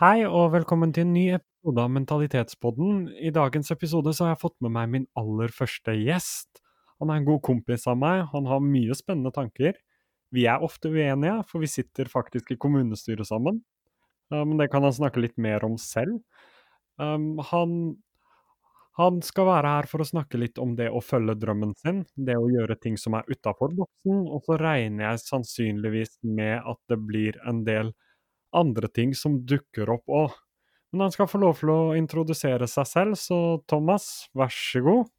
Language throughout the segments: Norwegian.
Hei og velkommen til en ny episode av Mentalitetspodden. I dagens episode så har jeg fått med meg min aller første gjest. Han er en god kompis av meg, han har mye spennende tanker. Vi er ofte uenige, for vi sitter faktisk i kommunestyret sammen. Uh, men det kan han snakke litt mer om selv. Um, han, han skal være her for å snakke litt om det å følge drømmen sin, det å gjøre ting som er utafor boksen, og så regner jeg sannsynligvis med at det blir en del andre ting som dukker opp òg. Men han skal få lov til å introdusere seg selv, så Thomas, vær så god.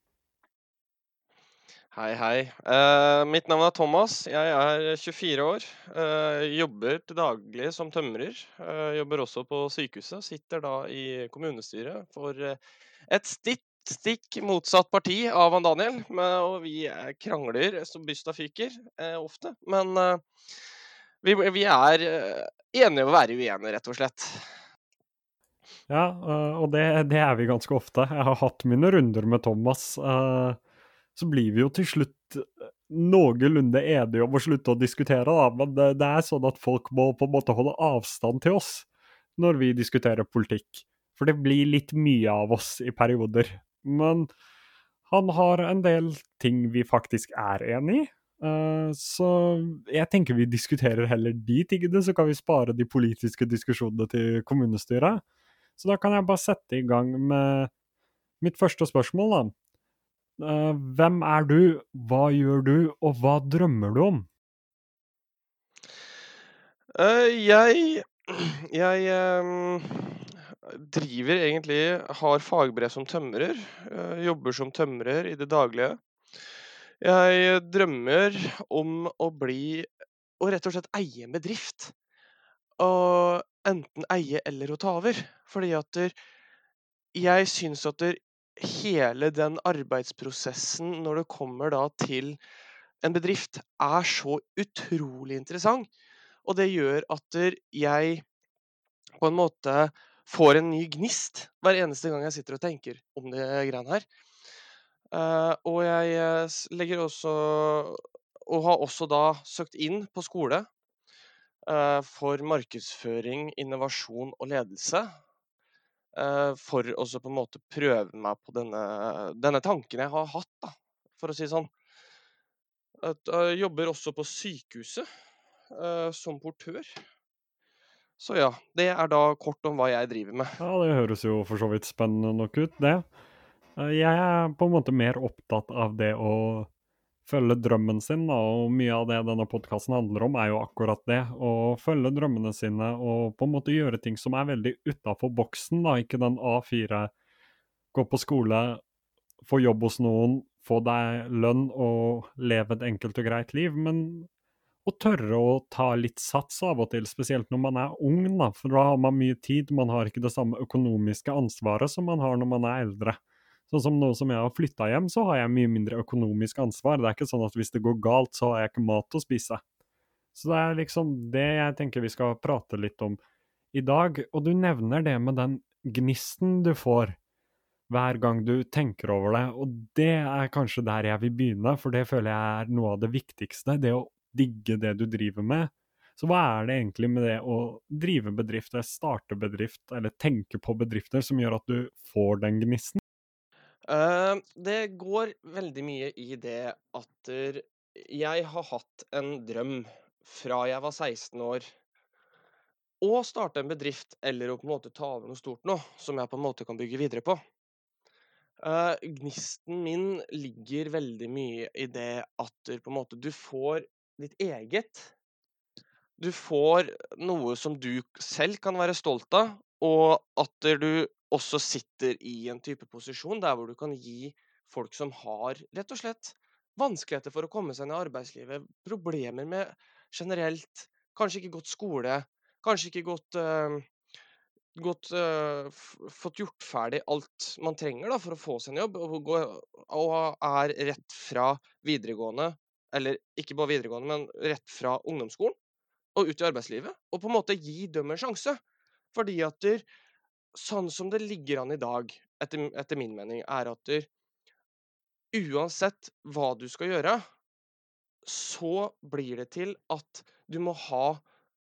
Hei, hei. Uh, mitt navn er Thomas. Jeg er 24 år. Uh, jobber til daglig som tømrer. Uh, jobber også på sykehuset. Sitter da i kommunestyret for et stitt, stikk motsatt parti av han Daniel. Men, og vi krangler som bysta fyker ofte. Men vi, vi, er enige om å være uenige, rett og slett. Ja, og det, det, er vi ganske ofte. Jeg har hatt mine runder med Thomas. Uh, så blir vi jo til slutt eh, noenlunde enige om å slutte å diskutere, da. Men det, det, er sånn at folk må på en måte holde avstand til oss når vi diskuterer politikk. For det blir litt mye av oss i perioder. Men han har en del ting vi faktisk er enig i. Uh, så jeg tenker vi diskuterer heller de tingene, så kan vi spare de politiske diskusjonene til kommunestyret. Så da kan jeg bare sette i gang med mitt første spørsmål, da. Uh, hvem er du, hva gjør du, og hva drømmer du om? Uh, jeg Jeg um, driver egentlig Har fagbrev som tømrer. Uh, jobber som tømrer i det daglige. Jeg drømmer om å bli Å rett og slett eie en bedrift. Og enten eie eller å ta over. Fordi at jeg syns at hele den arbeidsprosessen når det kommer da til en bedrift, er så utrolig interessant. Og det gjør at jeg på en måte får en ny gnist hver eneste gang jeg sitter og tenker om det greiene her. Uh, og jeg eh, legger også Og har også da søkt inn på skole uh, for markedsføring, innovasjon og ledelse. Eh, for å på en måte prøve meg på denne, denne, tanken jeg har hatt, da, for å si det sånn. Jeg eh, jobber også på sykehuset som portør. Så ja, det er da kort om hva jeg driver med. Ja, Det høres jo for så vidt spennende nok ut, det. Jeg er på en måte mer opptatt av det å følge drømmen sin, og mye av det denne podkasten handler om, er jo akkurat det. Å følge drømmene sine og på en måte gjøre ting som er veldig utafor boksen, da. Ikke den A4, gå på skole, få jobb hos noen, få deg lønn og leve et enkelt og greit liv. Men å tørre å ta litt sats av og til, spesielt når man er ung, da. For da har man mye tid, man har ikke det samme økonomiske ansvaret som man har når man er eldre. Sånn som nå som jeg har flytta hjem, så har jeg mye mindre økonomisk ansvar. Det er ikke sånn at hvis det går galt, så har jeg ikke mat å spise. Så det er liksom det jeg tenker vi skal prate litt om i dag. Og du nevner det med den gnisten du får hver gang du tenker over det, og det er kanskje der jeg vil begynne, for det føler jeg er noe av det viktigste. Det å digge det du driver med. Så hva er det egentlig med det å drive bedrifter, starte bedrift, eller tenke på bedrifter, som gjør at du får den gnisten? Uh, det går veldig mye i det at jeg har hatt en drøm fra jeg var 16 år å starte en bedrift eller å på en måte ta over noe stort nå, som jeg på en måte kan bygge videre på. Uh, gnisten min ligger veldig mye i det at på en måte du får ditt eget. Du får noe som du selv kan være stolt av, og at du også sitter i en type posisjon der hvor du kan gi folk som har rett og slett vanskeligheter for å komme seg inn i arbeidslivet, problemer med generelt Kanskje ikke gått skole, kanskje ikke gått, uh, gått uh, Fått gjort ferdig alt man trenger da, for å få seg en jobb, og, og er rett fra videregående, eller ikke bare videregående, men rett fra ungdomsskolen og ut i arbeidslivet, og på en måte gi dem en sjanse. Fordi at sånn som det ligger an i dag, etter, etter min mening, er at du, uansett hva du skal gjøre, så blir det til at du må ha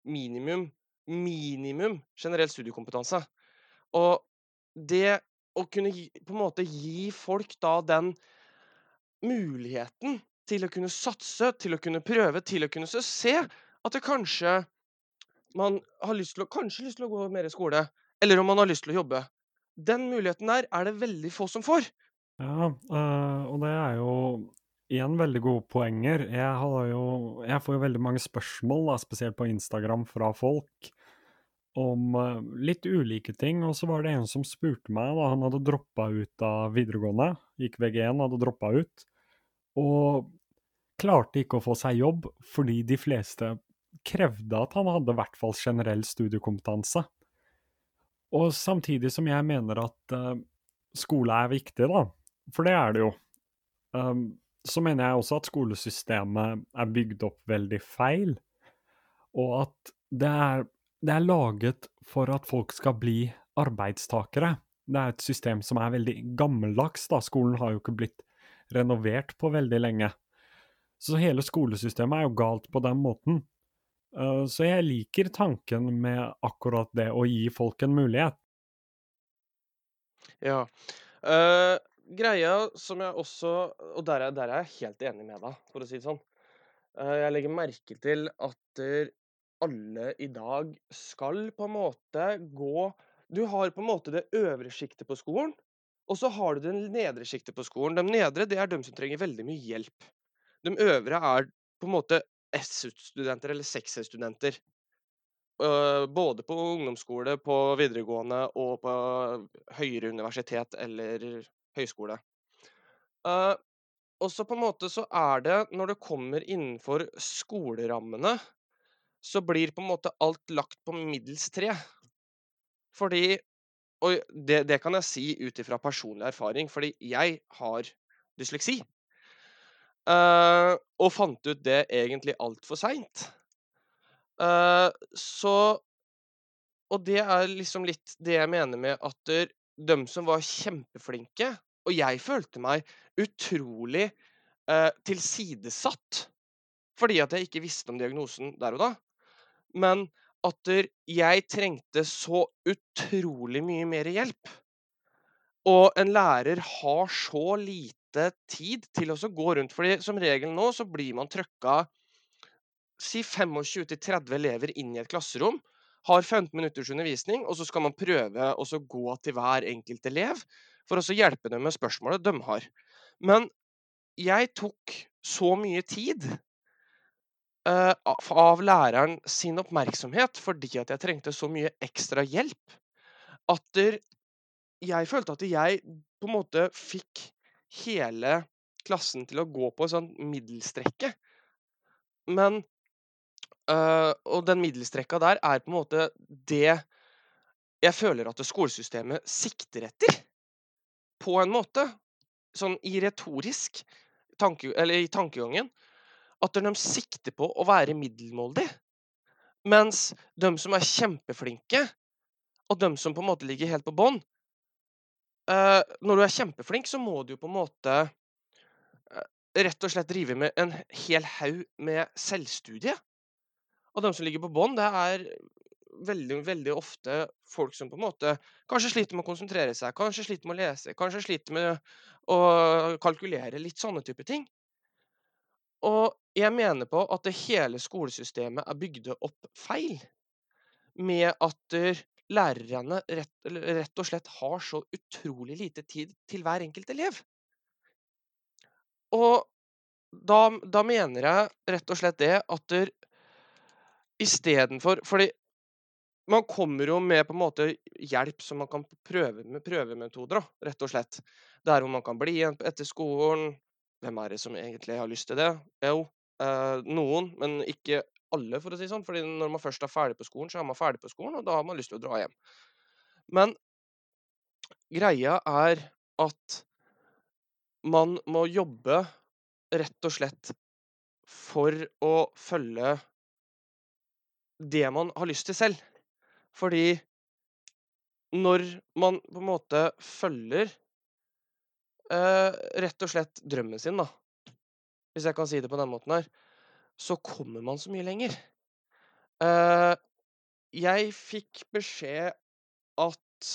minimum minimum generell studiekompetanse. Og det å kunne gi på en måte gi folk da den muligheten til å kunne satse, til å kunne prøve, til å kunne se at det kanskje man har lyst til å lyst til å gå mer i skole, eller om man har lyst til å jobbe. Den muligheten der er det veldig få som får. Ja, øh, og det er jo igjen veldig gode poenger. Jeg, jo, jeg får jo veldig mange spørsmål, da, spesielt på Instagram, fra folk om uh, litt ulike ting. Og så var det en som spurte meg, da han hadde droppa ut av videregående, gikk VG1, hadde droppa ut, og klarte ikke å få seg jobb fordi de fleste krevde at han hadde i hvert fall generell studiekompetanse. Og samtidig som jeg mener at uh, skole er viktig, da, for det er det jo, um, så mener jeg også at skolesystemet er bygd opp veldig feil, og at det er det er laget for at folk skal bli arbeidstakere. Det er et system som er veldig gammeldags. da. Skolen har jo ikke blitt renovert på veldig lenge. Så hele skolesystemet er jo galt på den måten. Uh, så jeg liker tanken med akkurat det å gi folk en mulighet. Ja. Uh, greia som jeg også Og der er, der er, jeg helt enig med deg, for å si det sånn. Uh, jeg legger merke til at alle i dag skal på en måte gå Du har på en måte det øvre sjiktet på skolen, og så har du det nedre sjiktet på skolen. De nedre det er de som trenger veldig mye hjelp. De øvre er på en måte SU-studenter eller 6S-studenter. Både på ungdomsskole, på videregående og på høyere universitet eller høyskole. Og så på en måte så er det, når det kommer innenfor skolerammene, så blir på en måte alt lagt på middels tre. Fordi Og det, det kan jeg si ut ifra personlig erfaring, fordi jeg har dysleksi. Uh, og fant ut det egentlig altfor seint. Uh, så Og det er liksom litt det jeg mener med at de som var kjempeflinke Og jeg følte meg utrolig uh, tilsidesatt fordi at jeg ikke visste om diagnosen der og da men at jeg trengte så utrolig mye mer hjelp. Og en lærer har så lite tid til å gå rundt. fordi som regel nå så blir man trøkka si 25-30 elever inn i et klasserom. Har 15 minutters undervisning, og så skal man prøve å gå til hver enkelt elev for å hjelpe dem med spørsmålet de har. Men jeg tok så mye tid uh, av læreren sin oppmerksomhet fordi at jeg trengte så mye ekstra hjelp. At jeg følte at jeg på en måte fikk hele klassen til å gå på en sånn middelstrekke. Men øh, Og den middelstrekka der er på en måte det jeg føler at skolesystemet sikter etter. På en måte. Sånn i retorisk tanke, eller i tankegangen at de sikter på å være middelmådige. Mens de som er kjempeflinke, og de som på en måte ligger helt på bånn eh, Når du er kjempeflink, så må du på en måte uh, rett og slett drive med en hel haug med selvstudie. Og de som ligger på bånn, det er veldig, veldig ofte folk som på en måte kanskje sliter med å konsentrere seg, kanskje sliter med å lese, kanskje sliter med å kalkulere. Litt sånne type ting. Og jeg mener på at det hele skolesystemet er bygd opp feil. Med at lærerne rett, rett, og slett har så utrolig lite tid til hver enkelt elev. Og da, da mener jeg rett og slett det at istedenfor Fordi man kommer jo med på en måte hjelp som man kan prøve med prøvemetoder, rett og slett. Der hvor man kan bli igjen etter skolen, hvem er det som egentlig har lyst til det? Jo, eh, noen, men ikke alle, for å si sånn. Fordi når man først er ferdig på skolen, så er man ferdig på skolen, og da har man lyst til å dra hjem. Men greia er at man må jobbe rett og slett for å følge det man har lyst til selv. Fordi når man på en måte følger eh, rett og slett drømmen sin, da, hvis jeg kan si det på den måten her, så kommer man så mye lenger. Eh, jeg fikk beskjed at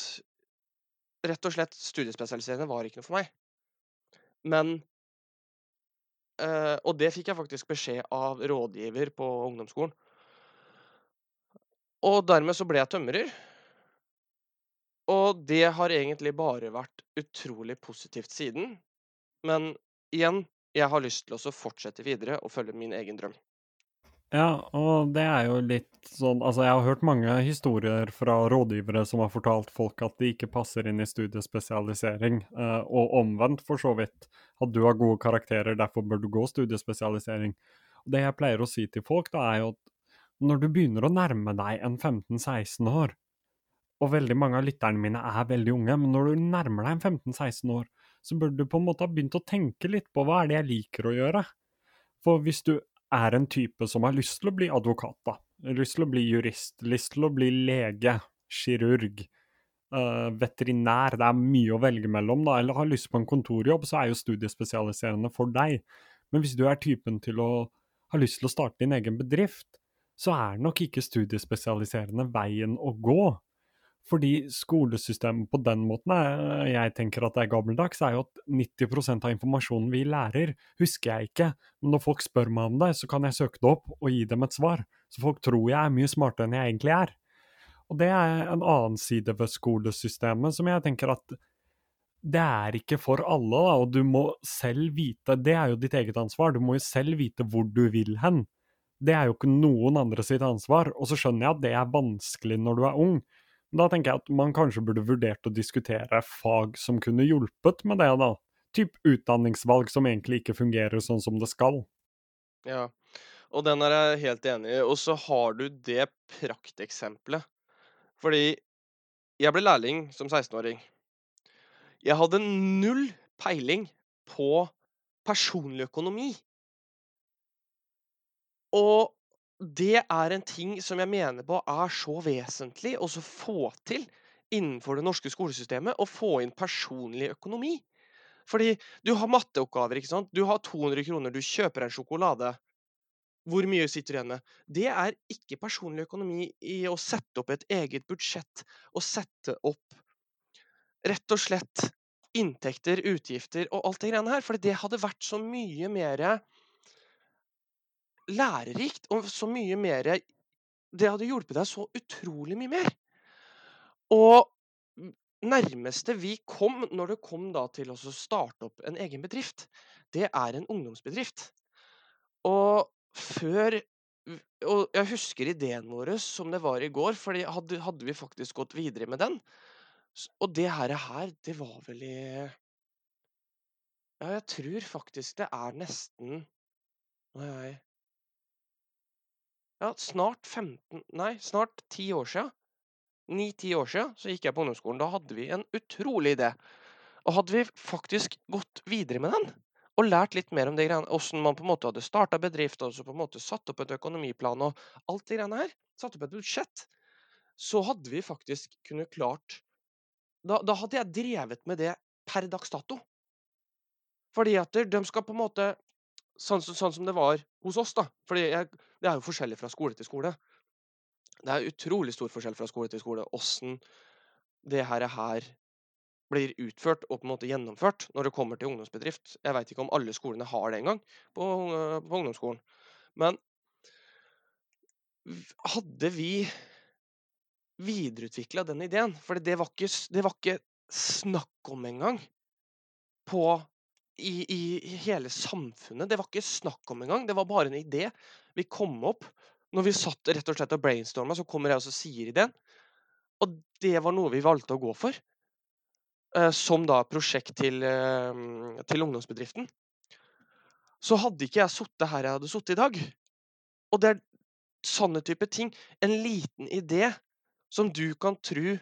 rett og slett studiespesialiserende var ikke noe for meg. Men eh, Og det fikk jeg faktisk beskjed av rådgiver på ungdomsskolen. Og dermed så ble jeg tømrer. Og det har egentlig bare vært utrolig positivt siden. Men igjen, jeg har lyst til å fortsette videre og følge min egen drøm. Ja, og det er jo litt sånn Altså, jeg har hørt mange historier fra rådgivere som har fortalt folk at de ikke passer inn i studiespesialisering, uh, og omvendt for så vidt. At du har gode karakterer, derfor bør du gå studiespesialisering. Og det jeg pleier å si til folk, da er jo at når du begynner å nærme deg en 15-16 år, og veldig mange av lytterne mine er veldig unge, men når du nærmer deg en 15-16 år, så burde du på en måte ha begynt å tenke litt på hva er det jeg liker å gjøre. For hvis du er en type som har lyst til å bli advokat, da. Lyst til å bli jurist, lyst til å bli lege, kirurg, øh, veterinær. Det er mye å velge mellom, da. Eller har lyst på en kontorjobb, så er jo studiespesialiserende for deg. Men hvis du er typen til å ha lyst til å starte din egen bedrift, så er nok ikke studiespesialiserende veien å gå. Fordi skolesystemet på den måten er, jeg tenker at det er gammeldags, er jo at 90% av informasjonen vi lærer, husker jeg ikke. Men når folk spør meg om det, så kan jeg søke det opp og gi dem et svar. Så folk tror jeg er mye smartere enn jeg egentlig er. Og det er en annen side ved skolesystemet som jeg tenker at det er ikke for alle, da, og du må selv vite Det er jo ditt eget ansvar. Du må jo selv vite hvor du vil hen. Det er jo ikke noen andre sitt ansvar. Og så skjønner jeg at det er vanskelig når du er ung. Da tenker jeg at man kanskje burde vurdert å diskutere fag som kunne hjulpet med det, da. Typ utdanningsvalg som egentlig ikke fungerer sånn som det skal. Ja, og den er jeg helt enig i. Og så har du det prakteksempelet. Fordi jeg ble lærling som 16-åring. Jeg hadde null peiling på personlig økonomi. Og det er en ting som jeg mener på er så vesentlig å få til innenfor det norske skolesystemet. Å få inn personlig økonomi. Fordi du har matteoppgaver. ikke sant? Du har 200 kroner, du kjøper en sjokolade. Hvor mye sitter du igjen med? Det er ikke personlig økonomi i å sette opp et eget budsjett å sette opp rett og slett inntekter, utgifter og alt det greiene her. For det hadde vært så mye mer lærerikt og så mye mer Det hadde hjulpet deg så utrolig mye mer. Og nærmeste vi kom når det kom da til å starte opp en egen bedrift, det er en ungdomsbedrift. Og før Og jeg husker ideen vår som det var i går, for hadde, hadde, vi faktisk gått videre med den. Og det her, det var vel i Ja, jeg tror faktisk det er nesten Nå er jeg ja, snart 15 Nei, snart 10 år sia. 9-10 år sia så gikk jeg på ungdomsskolen. Da hadde vi en utrolig idé. Og hadde vi faktisk gått videre med den, og lært litt mer om det greiene, åssen man på en måte hadde starta bedrift, og så på en måte satt opp et økonomiplan og alt det greiene her, satt opp et budsjett, så hadde vi faktisk kunnet klart da, da hadde jeg drevet med det per dags dato. Fordi at de skal på en måte sånn, sånn, som det var hos oss, da. For det er jo forskjellig fra skole til skole. Det er utrolig stor forskjell fra skole til skole åssen det her, her blir utført og på en måte gjennomført når det kommer til ungdomsbedrift. Jeg veit ikke om alle skolene har det engang på, på ungdomsskolen. Men hadde vi videreutvikla den ideen For det var ikke, det var ikke snakk om engang på i, i, hele samfunnet. Det var ikke snakk om engang. Det var bare en idé. Vi kom opp når vi satt rett og slett og brainstorma, så kommer jeg og sier ideen. Og det var noe vi valgte å gå for. Eh, som da prosjekt til, eh, til ungdomsbedriften. Så hadde ikke jeg sittet her jeg hadde sittet i dag. Og det er sånne type ting. En liten idé som du kan tro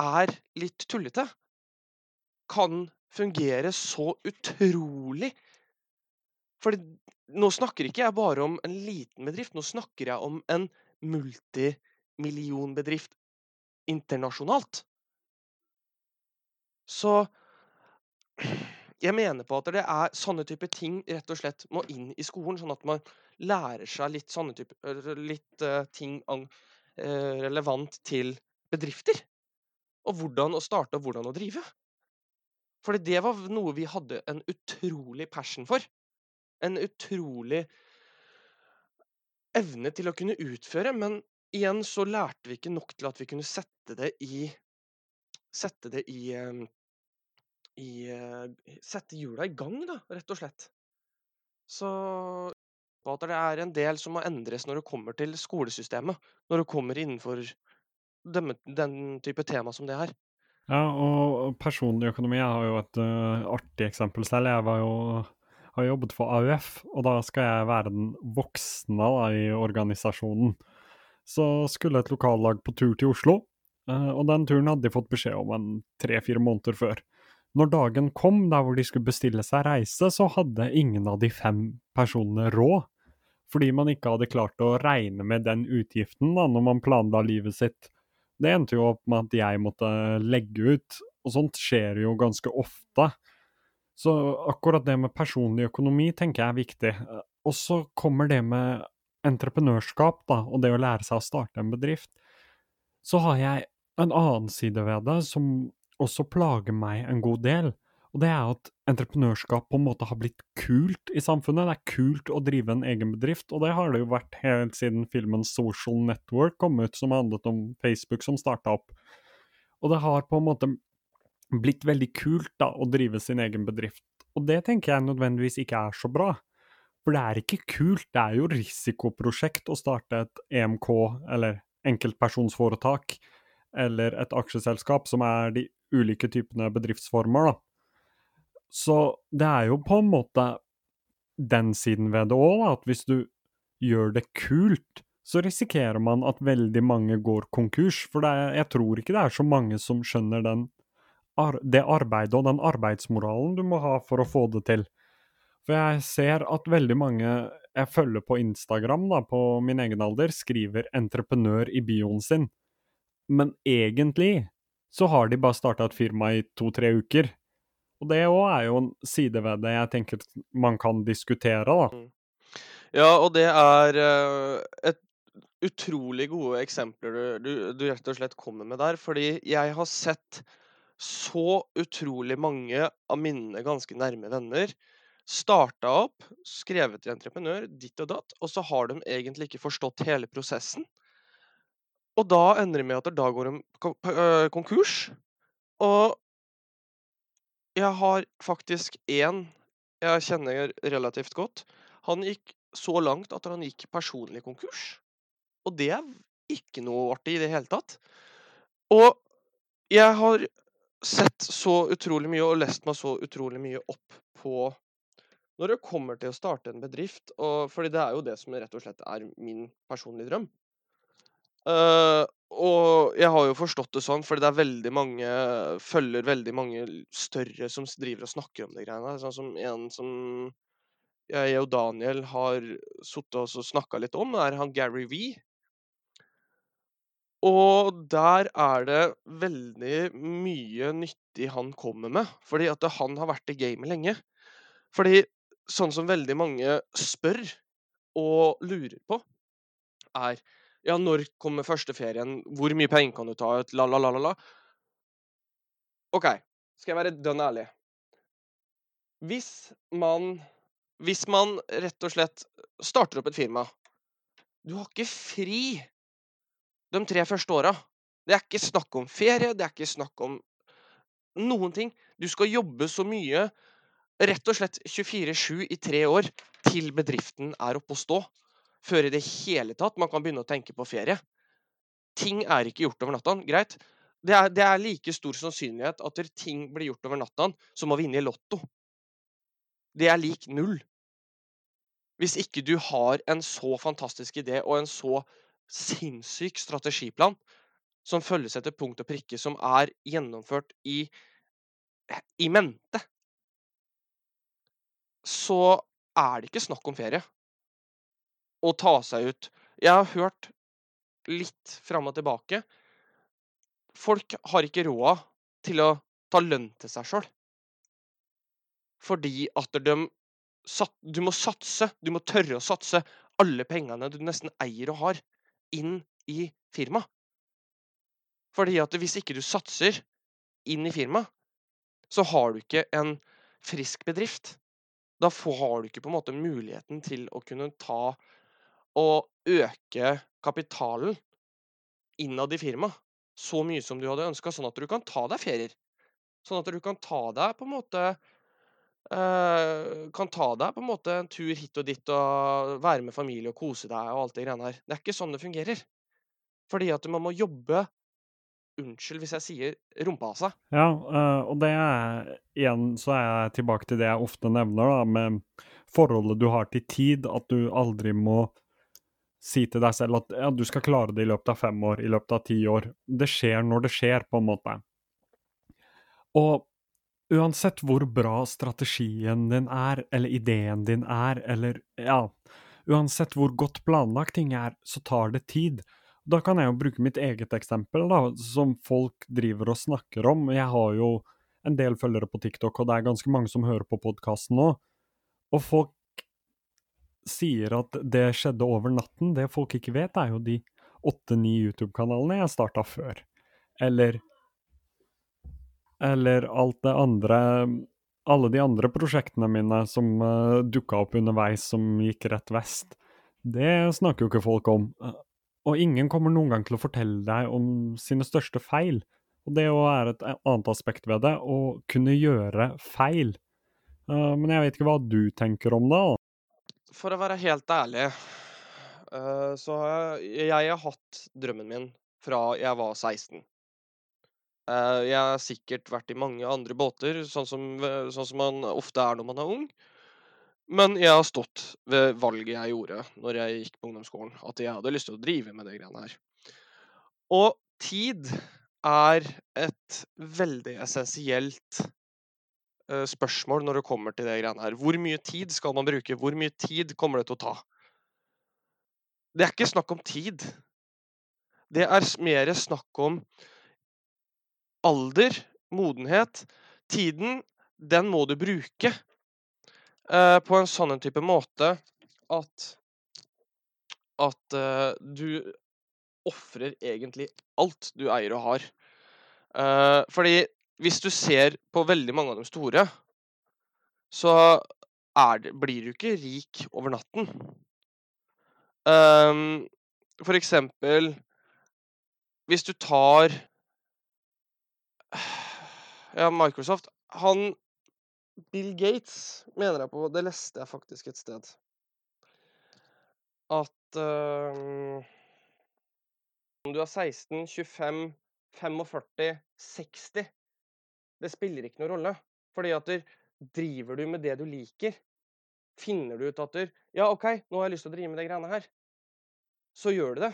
er litt tullete, kan fungere så utrolig For nå snakker ikke jeg bare om en liten bedrift, nå snakker jeg om en multimillionbedrift internasjonalt. Så jeg mener på at det er sånne type ting rett og slett må inn i skolen, sånn at man lærer seg litt sånne type litt uh, ting eh, relevant til bedrifter. Og hvordan å starte og hvordan å drive. Fordi det var noe vi hadde en utrolig passion for. En utrolig evne til å kunne utføre, men igjen så lærte vi ikke nok til at vi kunne sette det i Sette det i eh, i eh, Sette hjula i gang, da, rett og slett. Så at det er en del som må endres når det kommer til skolesystemet. Når det kommer innenfor den, den type tema som det her. Ja, og personlig økonomi Jeg har jo et uh, artig eksempel selv. Jeg var jo, har jobbet for AUF, og da skal jeg være den voksne da, i organisasjonen. Så skulle et lokallag på tur til Oslo, uh, og den turen hadde de fått beskjed om en tre-fire måneder før. Når dagen kom der hvor de skulle bestille seg reise, så hadde ingen av de fem personene råd. Fordi man ikke hadde klart å regne med den utgiften da, når man planla livet sitt. Det endte jo opp med at jeg måtte legge ut, og sånt skjer jo ganske ofte. Så akkurat det med personlig økonomi tenker jeg er viktig. Og så kommer det med entreprenørskap, da, og det å lære seg å starte en bedrift. Så har jeg en annen side ved det som også plager meg en god del. Og det er at entreprenørskap på en måte har blitt kult i samfunnet. Det er kult å drive en egen bedrift, og det har det jo vært helt siden filmen Social Network kom ut, som handlet om Facebook som starta opp. Og det har på en måte blitt veldig kult da, å drive sin egen bedrift. Og det tenker jeg nødvendigvis ikke er så bra. For det er ikke kult, det er jo risikoprosjekt å starte et EMK, eller enkeltpersonsforetak, eller et aksjeselskap, som er de ulike typene bedriftsformer, da. Så det er jo på en måte den siden ved det òg, at hvis du gjør det kult, så risikerer man at veldig mange går konkurs. For er, jeg tror ikke det er så mange som skjønner den, det arbeidet og den arbeidsmoralen du må ha for å få det til. For jeg ser at veldig mange jeg følger på Instagram da, på min egen alder, skriver 'entreprenør' i bioen sin. Men egentlig så har de bare starta et firma i to-tre uker. Og det òg er jo en side ved det jeg tenker man kan diskutere, da. Mm. Ja, og det er uh, et utrolig gode eksempler du, du, rett og slett kommer med der. Fordi jeg har sett så utrolig mange av mine ganske nærme venner starta opp, skrevet til entreprenør, ditt og datt, og så har de egentlig ikke forstått hele prosessen. Og da ender det med at da går de øh, konkurs. Og jeg har faktisk én jeg kjenner relativt godt. Han gikk så langt at han gikk personlig konkurs. Og det er ikke noe artig i det hele tatt. Og jeg har sett så utrolig mye og lest meg så utrolig mye opp på når det kommer til å starte en bedrift, og, fordi det er jo det som rett og slett er min personlige drøm. Uh, og jeg har jo forstått det sånn, fordi det er veldig mange følger veldig mange større som driver og snakker om de greiene. Sånn som en som jeg og Daniel har sittet og snakka litt om, er han Gary V. Og der er det veldig mye nyttig han kommer med, fordi at han har vært i gamet lenge. Fordi sånn som veldig mange spør og lurer på, er ja, når kommer første ferien? Hvor mye penger kan du ta ut? La, la, la, la. OK, skal jeg være dønn ærlig. Hvis man Hvis man rett og slett starter opp et firma Du har ikke fri de tre første åra. Det er ikke snakk om ferie, det er ikke snakk om noen ting. Du skal jobbe så mye, rett og slett 24-7 i tre år, til bedriften er oppe å stå før i det hele tatt man kan begynne å tenke på ferie. Ting er ikke gjort over natta. Greit. Det er, det er, like stor sannsynlighet at ting blir gjort over natta som å vinne i Lotto. Det er lik null. Hvis ikke du har en så fantastisk idé og en så sinnssyk strategiplan som følges etter punkt og prikke, som er gjennomført i, i mente, så er det ikke snakk om ferie å ta seg ut. Jeg har hørt litt fram og tilbake. Folk har ikke råd til å ta lønn til seg sjøl. Fordi at de Du må satse. Du må tørre å satse alle pengene du nesten eier og har, inn i firma. Fordi at hvis ikke du satser inn i firmaet, så har du ikke en frisk bedrift. Da har du ikke på en måte muligheten til å kunne ta og øke kapitalen innad i firmaet så mye som du hadde ønska, sånn at du kan ta deg ferier. Sånn at du kan ta deg på en måte eh, Kan ta deg på en måte en tur hit og dit og være med familie og kose deg og alt det greiene her. Det er ikke sånn det fungerer. Fordi at man må jobbe Unnskyld hvis jeg sier rumpa av seg. Ja, eh, og det er igjen så er jeg tilbake til det jeg ofte nevner, da, med forholdet du har til tid. At du aldri må si til deg selv at ja, du skal klare det i løpet av fem år, i løpet av ti år. Det skjer når det skjer, på en måte. Og uansett hvor bra strategien din er, eller ideen din er, eller ja Uansett hvor godt planlagt ting er, så tar det tid. Da kan jeg jo bruke mitt eget eksempel, da, som folk driver og snakker om. Jeg har jo en del følgere på TikTok, og det er ganske mange som hører på podkasten nå. Og folk sier at det skjedde over natten. Det folk ikke vet, er jo de åtte-ni YouTube-kanalene jeg starta før. Eller Eller alt det andre Alle de andre prosjektene mine som uh, dukka opp underveis som gikk rett vest. Det snakker jo ikke folk om. Og ingen kommer noen gang til å fortelle deg om sine største feil. Og det òg er et annet aspekt ved det, å kunne gjøre feil. Uh, men jeg vet ikke hva du tenker om det? da? For å være helt ærlig, uh, så har jeg, jeg har hatt drømmen min fra jeg var 16. Uh, jeg har sikkert vært i mange andre båter, sånn som, sånn som man ofte er når man er ung. Men jeg har stått ved valget jeg gjorde når jeg gikk på ungdomsskolen, at jeg hadde lyst til å drive med det greiene her. Og tid er et veldig essensielt spørsmål når det kommer til det greiene her. Hvor mye tid skal man bruke? Hvor mye tid kommer det til å ta? Det er ikke snakk om tid. Det er mer snakk om alder, modenhet. Tiden, den må du bruke. Uh, på en sånn type måte at at uh, du ofrer egentlig alt du eier og har. Fordi hvis du ser på veldig mange av de store, så det, blir du ikke rik over natten. Um, for eksempel hvis du tar Ja, Microsoft Han Bill Gates, mener jeg på. Det leste jeg faktisk et sted. At um, om du er 16, 25, 45, 60 Det spiller ikke noen rolle. Fordi at driver du med det du liker, finner du ut at der, Ja, OK, nå har jeg lyst til å drive med de greiene her. Så gjør du det.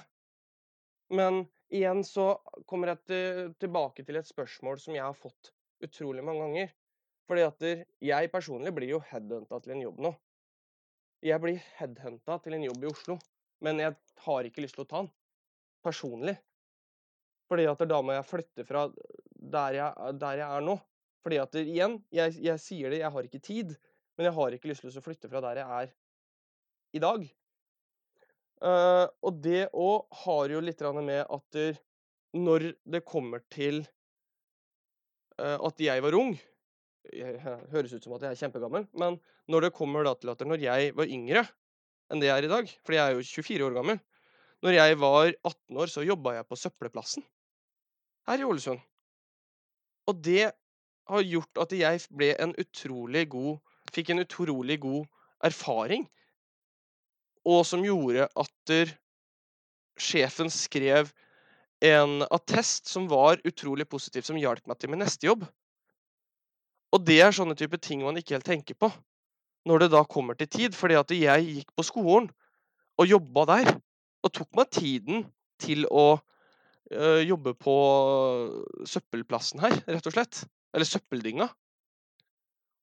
Men igjen så kommer jeg til, tilbake til et spørsmål som jeg har fått utrolig mange ganger. Fordi at jeg personlig blir jo headhunta til en jobb nå. Jeg blir headhunta til en jobb i Oslo, men jeg har ikke lyst til å ta den. Personlig. Fordi at da må jeg flytte fra der jeg, der jeg er nå. Fordi at igjen, jeg, jeg, sier det, jeg har ikke tid, men jeg har ikke lyst til å flytte fra der jeg er i dag. Uh, og det òg har jo litt med at når det kommer til uh, at jeg var ung, jeg høres ut som at jeg er kjempegammel, men når det kommer til at når jeg var yngre enn det jeg er i dag, fordi jeg er jo 24 år gammel Når jeg var 18 år, så jobba jeg på søppelplassen her i Ålesund. Og det har gjort at jeg ble en utrolig god Fikk en utrolig god erfaring. Og som gjorde at sjefen skrev en attest som var utrolig positiv, som hjalp meg til min neste jobb. Og det er sånne type ting man ikke helt tenker på når det da kommer til tid. Fordi at jeg gikk på skolen og jobba der, og tok meg tiden til å jobbe på søppelplassen her, rett og slett. Eller søppeldynga.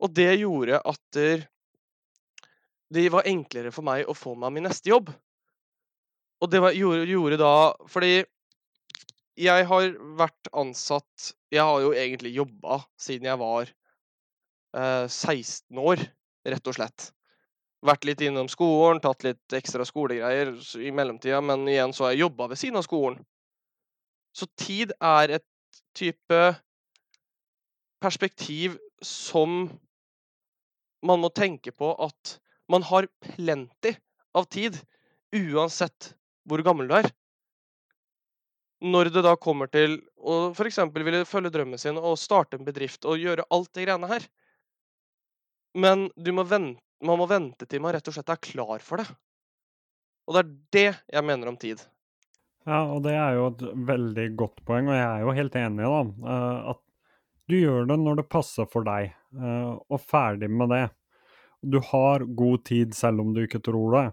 Og det gjorde at det var enklere for meg å få meg min neste jobb. Og det var, gjorde, gjorde da Fordi jeg har vært ansatt Jeg har jo egentlig jobba siden jeg var 16 eh, år, rett og slett. Vært litt innom skolen, tatt litt ekstra skolegreier i mellomtida, men igjen så har jeg jobba ved siden av skolen. Så tid er et type perspektiv som man må tenke på at man har plenty av tid, uansett hvor gammel du er. Når det da kommer til å f.eks. ville følge drømmen sin og starte en bedrift og gjøre alt de greiene her. Men må vente, man må vente til man rett og slett er klar for det. Og det er det jeg mener om tid. Ja, og det er jo et veldig godt poeng, og jeg er jo helt enig, da. Eh, at du gjør det når det passer for deg, eh, og ferdig med det. Du har god tid selv om du ikke tror det.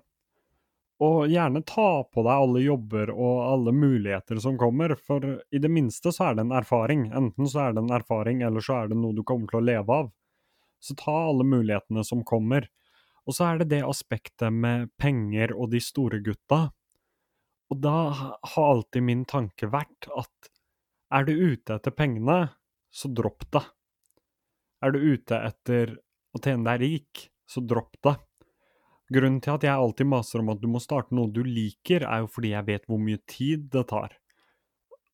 Og gjerne ta på deg alle jobber og alle muligheter som kommer, for i det minste så er det en erfaring. Enten så er det en erfaring, eller så er det noe du kommer til å leve av. Så ta alle mulighetene som kommer. Og så er det det aspektet med penger og de store gutta og da har alltid min tanke vært at er du ute etter pengene, så dropp det. Er du ute etter å tjene deg rik, så dropp det. Grunnen til at jeg alltid maser om at du må starte noe du liker, er jo fordi jeg vet hvor mye tid det tar.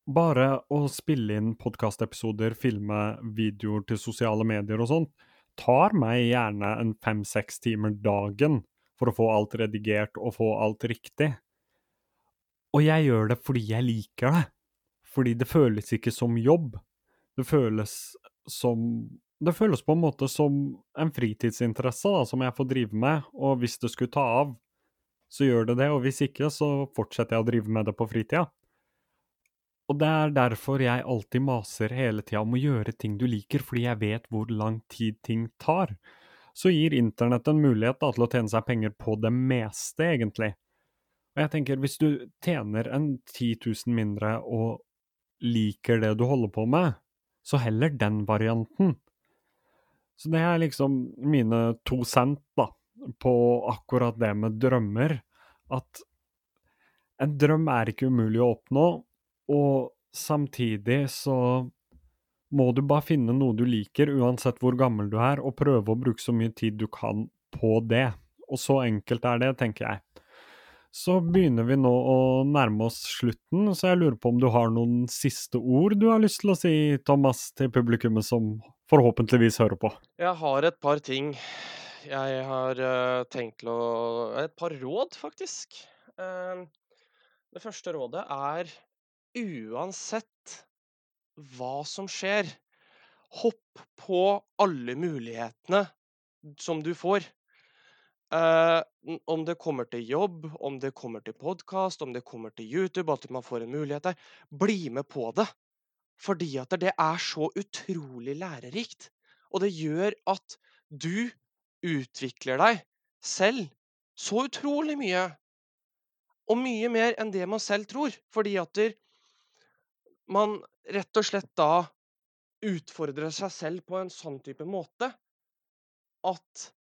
Bare å spille inn podkastepisoder, filme videoer til sosiale medier og sånt, tar meg gjerne en fem-seks timer dagen for å få alt redigert og få alt riktig. Og jeg gjør det fordi jeg liker det. Fordi det føles ikke som jobb. Det føles som Det føles på en måte som en fritidsinteresse da, som jeg får drive med, og hvis det skulle ta av, så gjør det det, og hvis ikke, så fortsetter jeg å drive med det på fritida. Og det er derfor jeg alltid maser hele tida om å gjøre ting du liker, fordi jeg vet hvor lang tid ting tar. Så gir internett en mulighet da, til å tjene seg penger på det meste, egentlig. Og jeg tenker, hvis du tjener en 10 000 mindre og liker det du holder på med, så heller den varianten. Så det er liksom mine to cent, da, på akkurat det med drømmer. At en drøm er ikke umulig å oppnå, og samtidig så må du bare finne noe du liker, uansett hvor gammel du er, og prøve å bruke så mye tid du kan på det. Og så enkelt er det, tenker jeg så begynner vi nå å nærme oss slutten, så jeg lurer på om du har noen siste ord du har lyst til å si, Thomas, til publikummet som forhåpentligvis hører på? Jeg har et par ting jeg har uh, tenkt til å Et par råd, faktisk. Uh, det første rådet er uansett hva som skjer, hopp på alle mulighetene som du får. Uh, om det kommer til jobb, om det kommer til podkast, om det kommer til YouTube, at man får en mulighet der. Bli med på det. Fordi at det er så utrolig lærerikt. Og det gjør at du utvikler deg selv så utrolig mye. Og mye mer enn det man selv tror. Fordi at man rett og slett da utfordrer seg selv på en sånn type måte at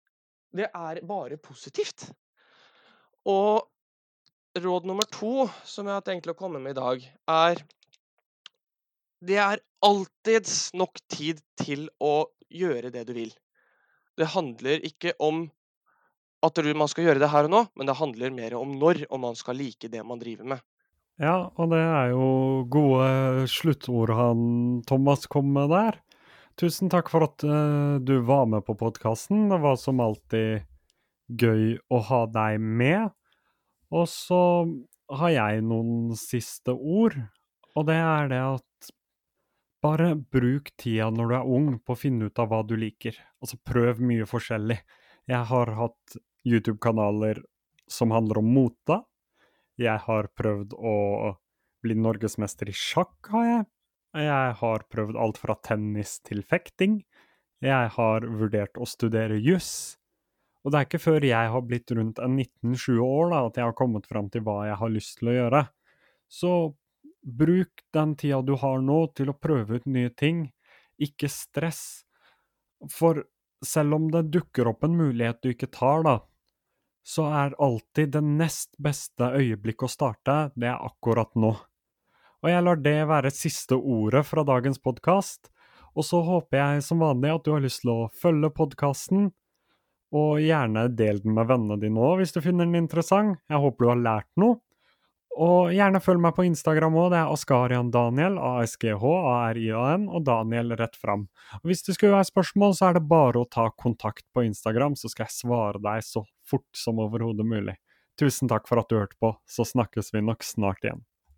det er bare positivt. Og råd nummer to som jeg har tenkt å komme med i dag, er Det er alltids nok tid til å gjøre det du vil. Det handler ikke om at man skal gjøre det her og nå, men det handler mer om når, om man skal like det man driver med. Ja, og det er jo gode sluttord han Thomas kom med der. Tusen takk for at uh, du var med på podkasten. Det var som alltid gøy å ha deg med. Og så har jeg noen siste ord, og det er det at bare bruk tida når du er ung på å finne ut av hva du liker. Altså prøv mye forskjellig. Jeg har hatt YouTube-kanaler som handler om mote. Jeg har prøvd å bli norgesmester i sjakk, har jeg. Jeg har prøvd alt fra tennis til fekting. Jeg har vurdert å studere juss. Og det er ikke før jeg har blitt rundt en 19-20 år da, at jeg har kommet fram til hva jeg har lyst til å gjøre. Så bruk den tida du har nå til å prøve ut nye ting. Ikke stress. For selv om det dukker opp en mulighet du ikke tar, da, så er alltid det nest beste øyeblikk å starte, det er akkurat nå. Og jeg lar det være siste ordet fra dagens podkast. Og så håper jeg som vanlig at du har lyst til å følge podkasten, og gjerne del den med vennene dine òg hvis du finner den interessant. Jeg håper du har lært noe. Og gjerne følg meg på Instagram òg, det er Askarian Daniel, A-S-G-H-A-R-I-A-N, og Daniel rett fram. Og hvis det skulle være spørsmål, så er det bare å ta kontakt på Instagram, så skal jeg svare deg så fort som overhodet mulig. Tusen takk for at du hørte på, så snakkes vi nok snart igjen.